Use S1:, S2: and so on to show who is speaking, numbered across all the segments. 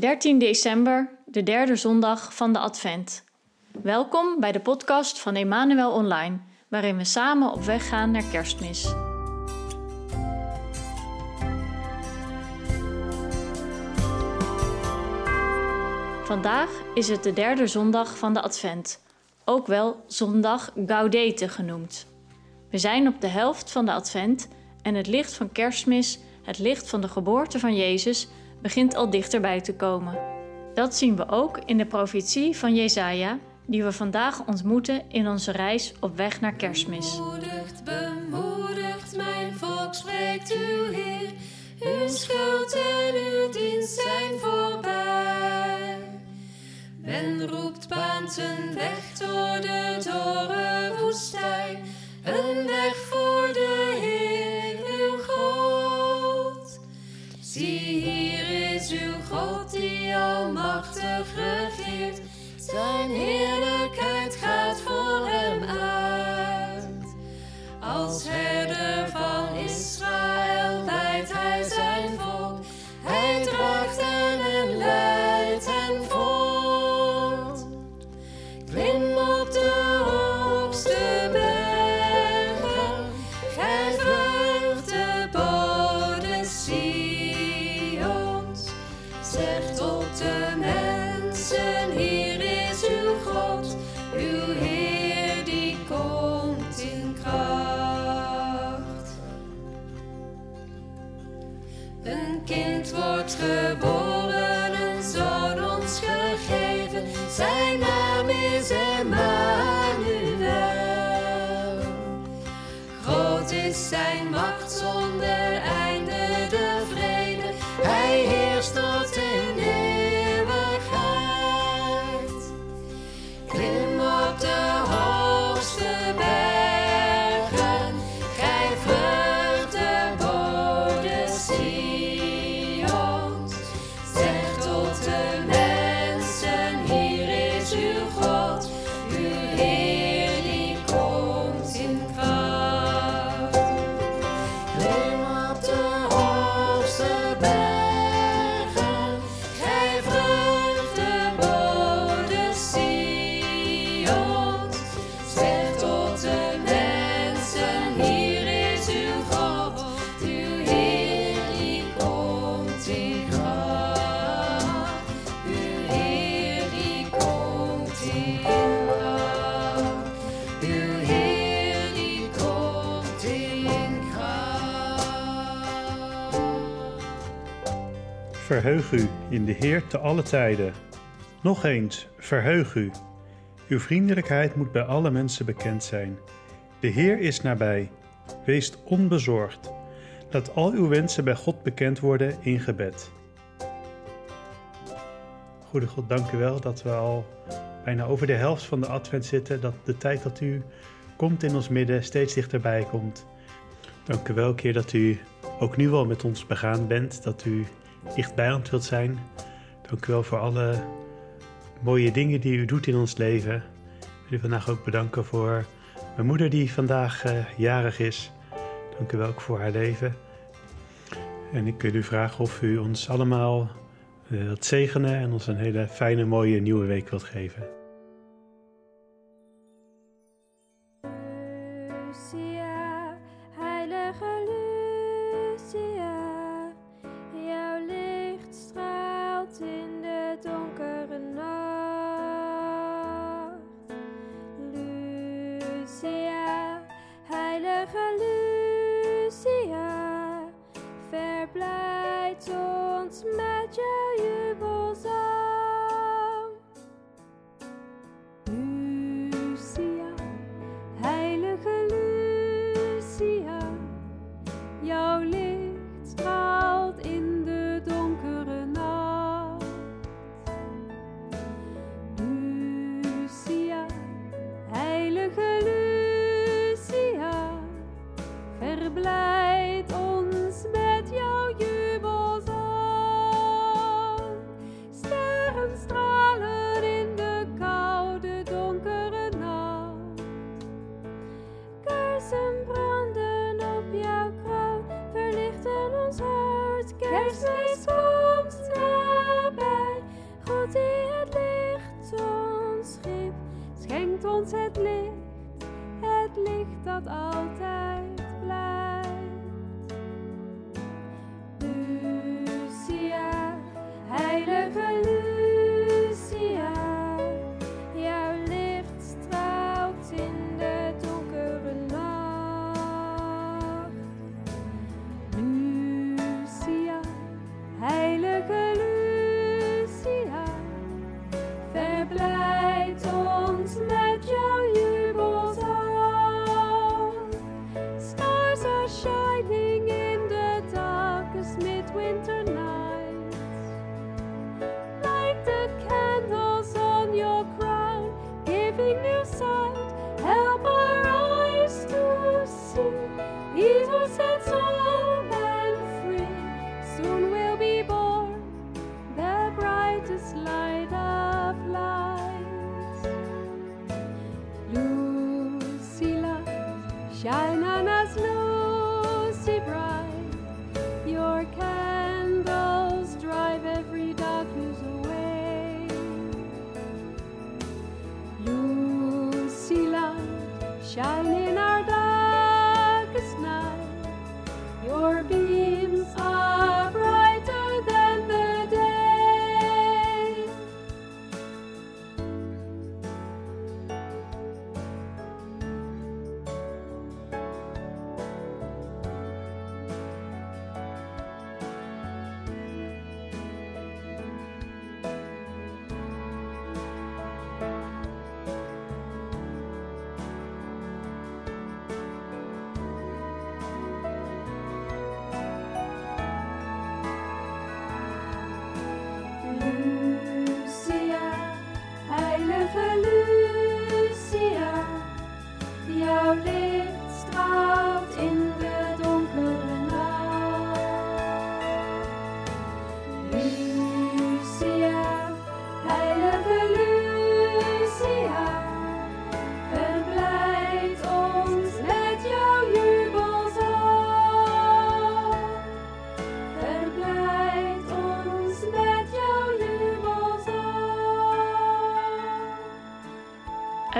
S1: 13 december, de derde zondag van de Advent. Welkom bij de podcast van Emmanuel Online, waarin we samen op weg gaan naar Kerstmis. Vandaag is het de derde zondag van de Advent, ook wel zondag Gaudete genoemd. We zijn op de helft van de Advent en het licht van Kerstmis, het licht van de geboorte van Jezus, begint al dichterbij te komen. Dat zien we ook in de profetie van Jesaja, die we vandaag ontmoeten in onze reis op weg naar Kerstmis.
S2: Bemoedigt, bemoedigt, mijn volk spreekt uw Heer. Uw schuld en uw dienst zijn voorbij. Men roept baant een weg door de dorre woestijn. Een weg voor de Heer, God die almachtig regeert. Zijn
S3: Verheug u in de Heer te alle tijden. Nog eens, verheug u. Uw vriendelijkheid moet bij alle mensen bekend zijn. De Heer is nabij. Wees onbezorgd. Laat al uw wensen bij God bekend worden in gebed. Goede God, dank u wel dat we al bijna over de helft van de advent zitten. Dat de tijd dat u komt in ons midden steeds dichterbij komt. Dank u wel, keer dat u ook nu al met ons begaan bent. Dat u dicht bij ons wilt zijn. Dank u wel voor alle mooie dingen die u doet in ons leven. Ik wil u vandaag ook bedanken voor mijn moeder die vandaag eh, jarig is. Dank u wel ook voor haar leven. En ik wil u vragen of u ons allemaal eh, wilt zegenen en ons een hele fijne, mooie nieuwe week wilt geven.
S4: Ons
S2: het licht, het licht dat altijd shining.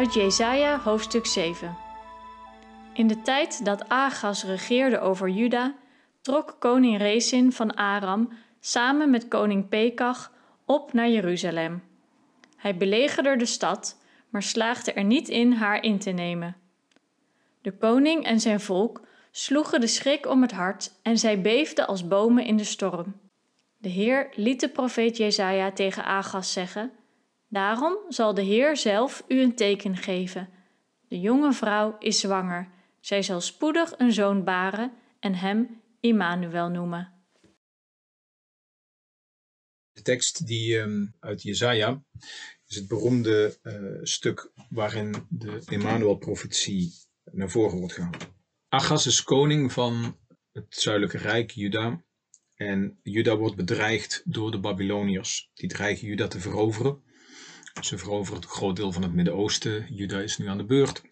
S1: Uit Jesaja hoofdstuk 7. In de tijd dat Agas regeerde over Juda, trok koning Rezin van Aram samen met koning Pekach op naar Jeruzalem. Hij belegerde de stad, maar slaagde er niet in haar in te nemen. De koning en zijn volk sloegen de schrik om het hart en zij beefden als bomen in de storm. De Heer liet de profeet Jesaja tegen Agas zeggen: Daarom zal de Heer zelf u een teken geven. De jonge vrouw is zwanger. Zij zal spoedig een zoon baren en hem Immanuel noemen.
S5: De tekst die ehm, uit Jesaja is het beroemde eh, stuk waarin de Emmanuel-profetie naar voren wordt gehaald. Achaz is koning van het zuidelijke rijk Juda. En Juda wordt bedreigd door de Babyloniërs. Die dreigen Juda te veroveren. Ze veroveren een groot deel van het Midden-Oosten. Juda is nu aan de beurt.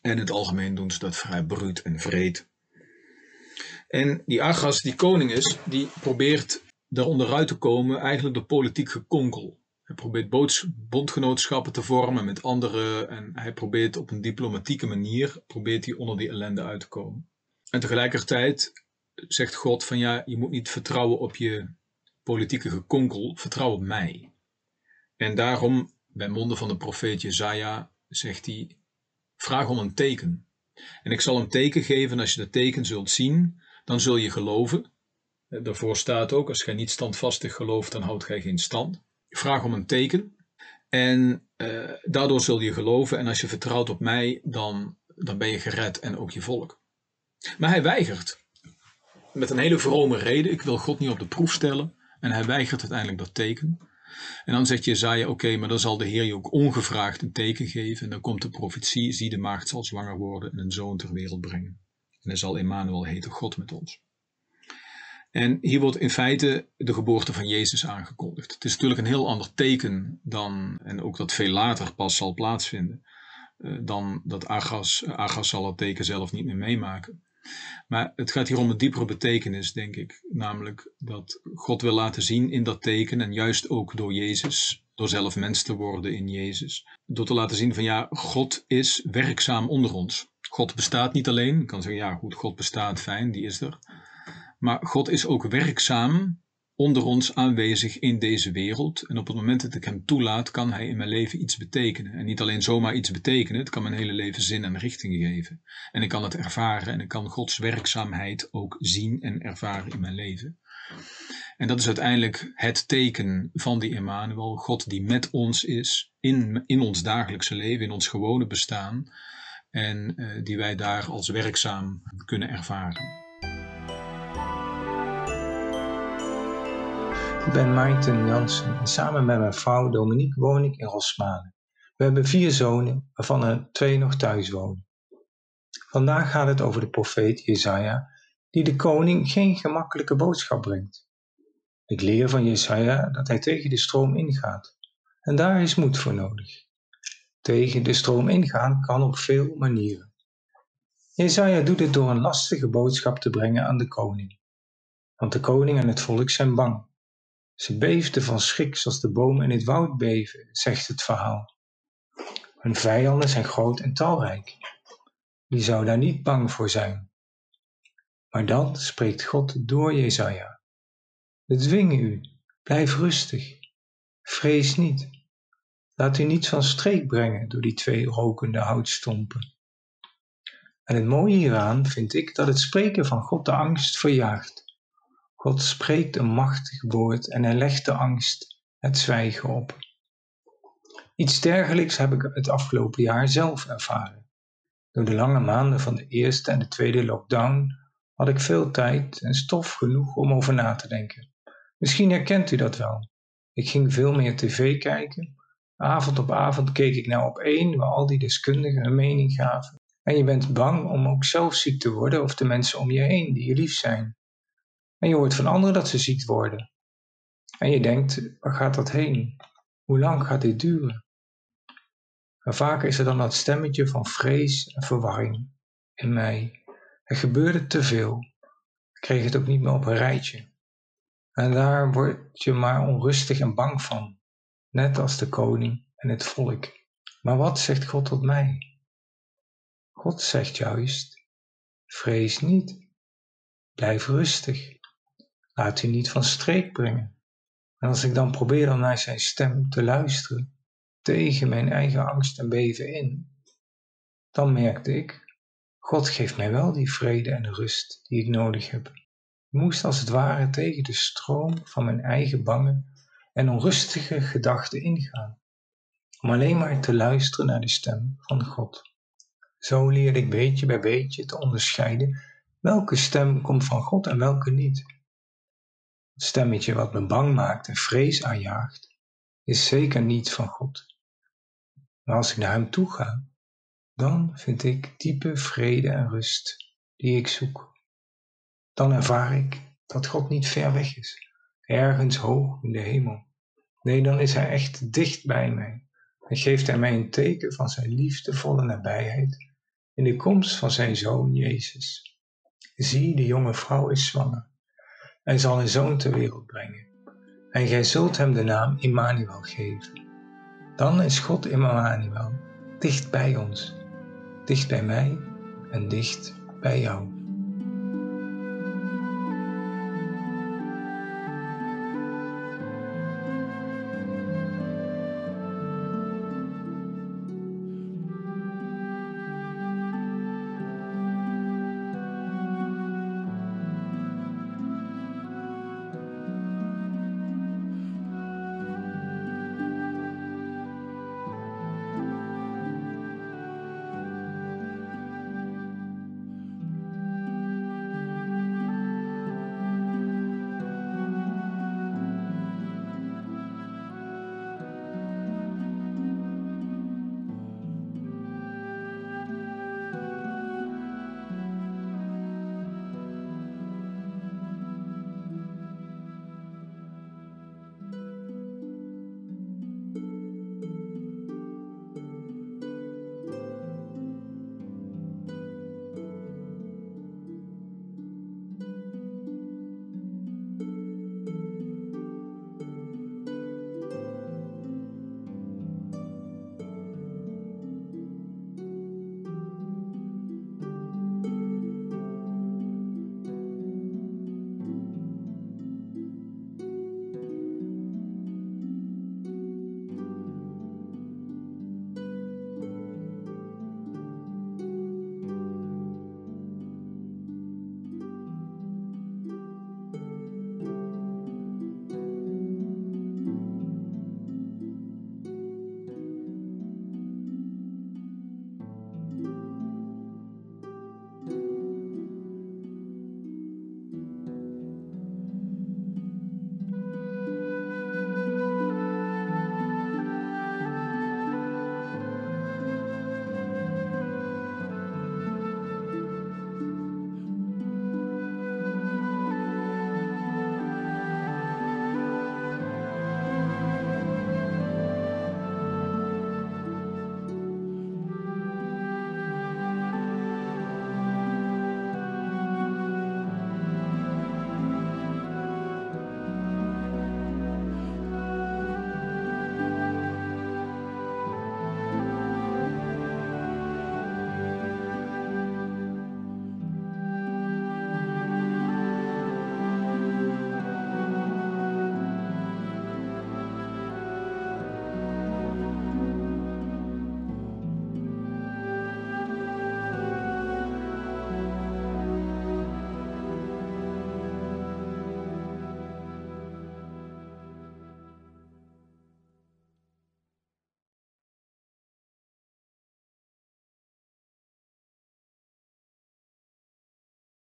S5: En in het algemeen doen ze dat vrij bruut en vreed. En die Achaz, die koning is, die probeert daar onderuit te komen, eigenlijk door politiek gekonkel. Hij probeert bondgenootschappen te vormen met anderen en hij probeert op een diplomatieke manier probeert hij onder die ellende uit te komen. En tegelijkertijd zegt God van ja, je moet niet vertrouwen op je politieke gekonkel, vertrouw op mij. En daarom, bij monden van de profeet Jezaja, zegt hij, vraag om een teken. En ik zal een teken geven en als je dat teken zult zien, dan zul je geloven. Eh, Daarvoor staat ook, als gij niet standvastig gelooft, dan houdt gij geen stand. Vraag om een teken. En eh, daardoor zul je geloven. En als je vertrouwt op mij, dan, dan ben je gered en ook je volk. Maar hij weigert. Met een hele vrome reden. Ik wil God niet op de proef stellen. En hij weigert uiteindelijk dat teken. En dan zegt Jezaja, oké, maar dan zal de Heer je ook ongevraagd een teken geven. En dan komt de profetie, zie de maagd zal zwanger worden en een zoon ter wereld brengen. En hij zal Emmanuel heten, God met ons. En hier wordt in feite de geboorte van Jezus aangekondigd. Het is natuurlijk een heel ander teken dan, en ook dat veel later pas zal plaatsvinden, eh, dan dat Agas, Agas zal het teken zelf niet meer meemaken. Maar het gaat hier om een diepere betekenis, denk ik. Namelijk dat God wil laten zien in dat teken, en juist ook door Jezus, door zelf mens te worden in Jezus. Door te laten zien van ja, God is werkzaam onder ons. God bestaat niet alleen. Ik kan zeggen, ja goed, God bestaat, fijn, die is er. Maar God is ook werkzaam onder ons aanwezig in deze wereld. En op het moment dat ik hem toelaat, kan hij in mijn leven iets betekenen. En niet alleen zomaar iets betekenen, het kan mijn hele leven zin en richting geven. En ik kan het ervaren en ik kan Gods werkzaamheid ook zien en ervaren in mijn leven. En dat is uiteindelijk het teken van die Emmanuel, God die met ons is, in, in ons dagelijkse leven, in ons gewone bestaan. En uh, die wij daar als werkzaam kunnen ervaren.
S6: Ik ben Maarten Jansen en samen met mijn vrouw Dominique woon ik in Rosmalen. We hebben vier zonen, waarvan er twee nog thuis wonen. Vandaag gaat het over de profeet Jesaja, die de koning geen gemakkelijke boodschap brengt. Ik leer van Jesaja dat hij tegen de stroom ingaat. En daar is moed voor nodig. Tegen de stroom ingaan kan op veel manieren. Jesaja doet het door een lastige boodschap te brengen aan de koning. Want de koning en het volk zijn bang. Ze beefden van schrik zoals de bomen in het woud beven, zegt het verhaal. Hun vijanden zijn groot en talrijk. Wie zou daar niet bang voor zijn? Maar dan spreekt God door Jesaja. We dwingen u, blijf rustig, vrees niet. Laat u niet van streek brengen door die twee rokende houtstompen. En het mooie hieraan vind ik dat het spreken van God de angst verjaagt. God spreekt een machtig woord en hij legt de angst, het zwijgen op. Iets dergelijks heb ik het afgelopen jaar zelf ervaren. Door de lange maanden van de eerste en de tweede lockdown had ik veel tijd en stof genoeg om over na te denken. Misschien herkent u dat wel. Ik ging veel meer tv kijken. Avond op avond keek ik naar op één, waar al die deskundigen een mening gaven. En je bent bang om ook zelf ziek te worden of de mensen om je heen die je lief zijn. En je hoort van anderen dat ze ziek worden. En je denkt, waar gaat dat heen? Hoe lang gaat dit duren? Maar vaker is er dan dat stemmetje van vrees en verwarring in mij. Er gebeurde te veel. Ik kreeg het ook niet meer op een rijtje. En daar word je maar onrustig en bang van, net als de koning en het volk. Maar wat zegt God tot mij? God zegt juist: vrees niet, blijf rustig. Laat u niet van streek brengen. En als ik dan probeer om naar zijn stem te luisteren, tegen mijn eigen angst en beven in, dan merkte ik, God geeft mij wel die vrede en rust die ik nodig heb. Ik moest als het ware tegen de stroom van mijn eigen bange en onrustige gedachten ingaan, om alleen maar te luisteren naar de stem van God. Zo leerde ik beetje bij beetje te onderscheiden welke stem komt van God en welke niet. Stemmetje wat me bang maakt en vrees aanjaagt, is zeker niet van God. Maar als ik naar Hem toe ga, dan vind ik diepe vrede en rust die ik zoek. Dan ervaar ik dat God niet ver weg is, ergens hoog in de hemel. Nee, dan is Hij echt dicht bij mij en geeft Hij mij een teken van Zijn liefdevolle nabijheid in de komst van Zijn Zoon Jezus. Zie, de jonge vrouw is zwanger en zal een zoon ter wereld brengen. En gij zult hem de naam Immanuel geven. Dan is God Immanuel dicht bij ons, dicht bij mij en dicht bij jou.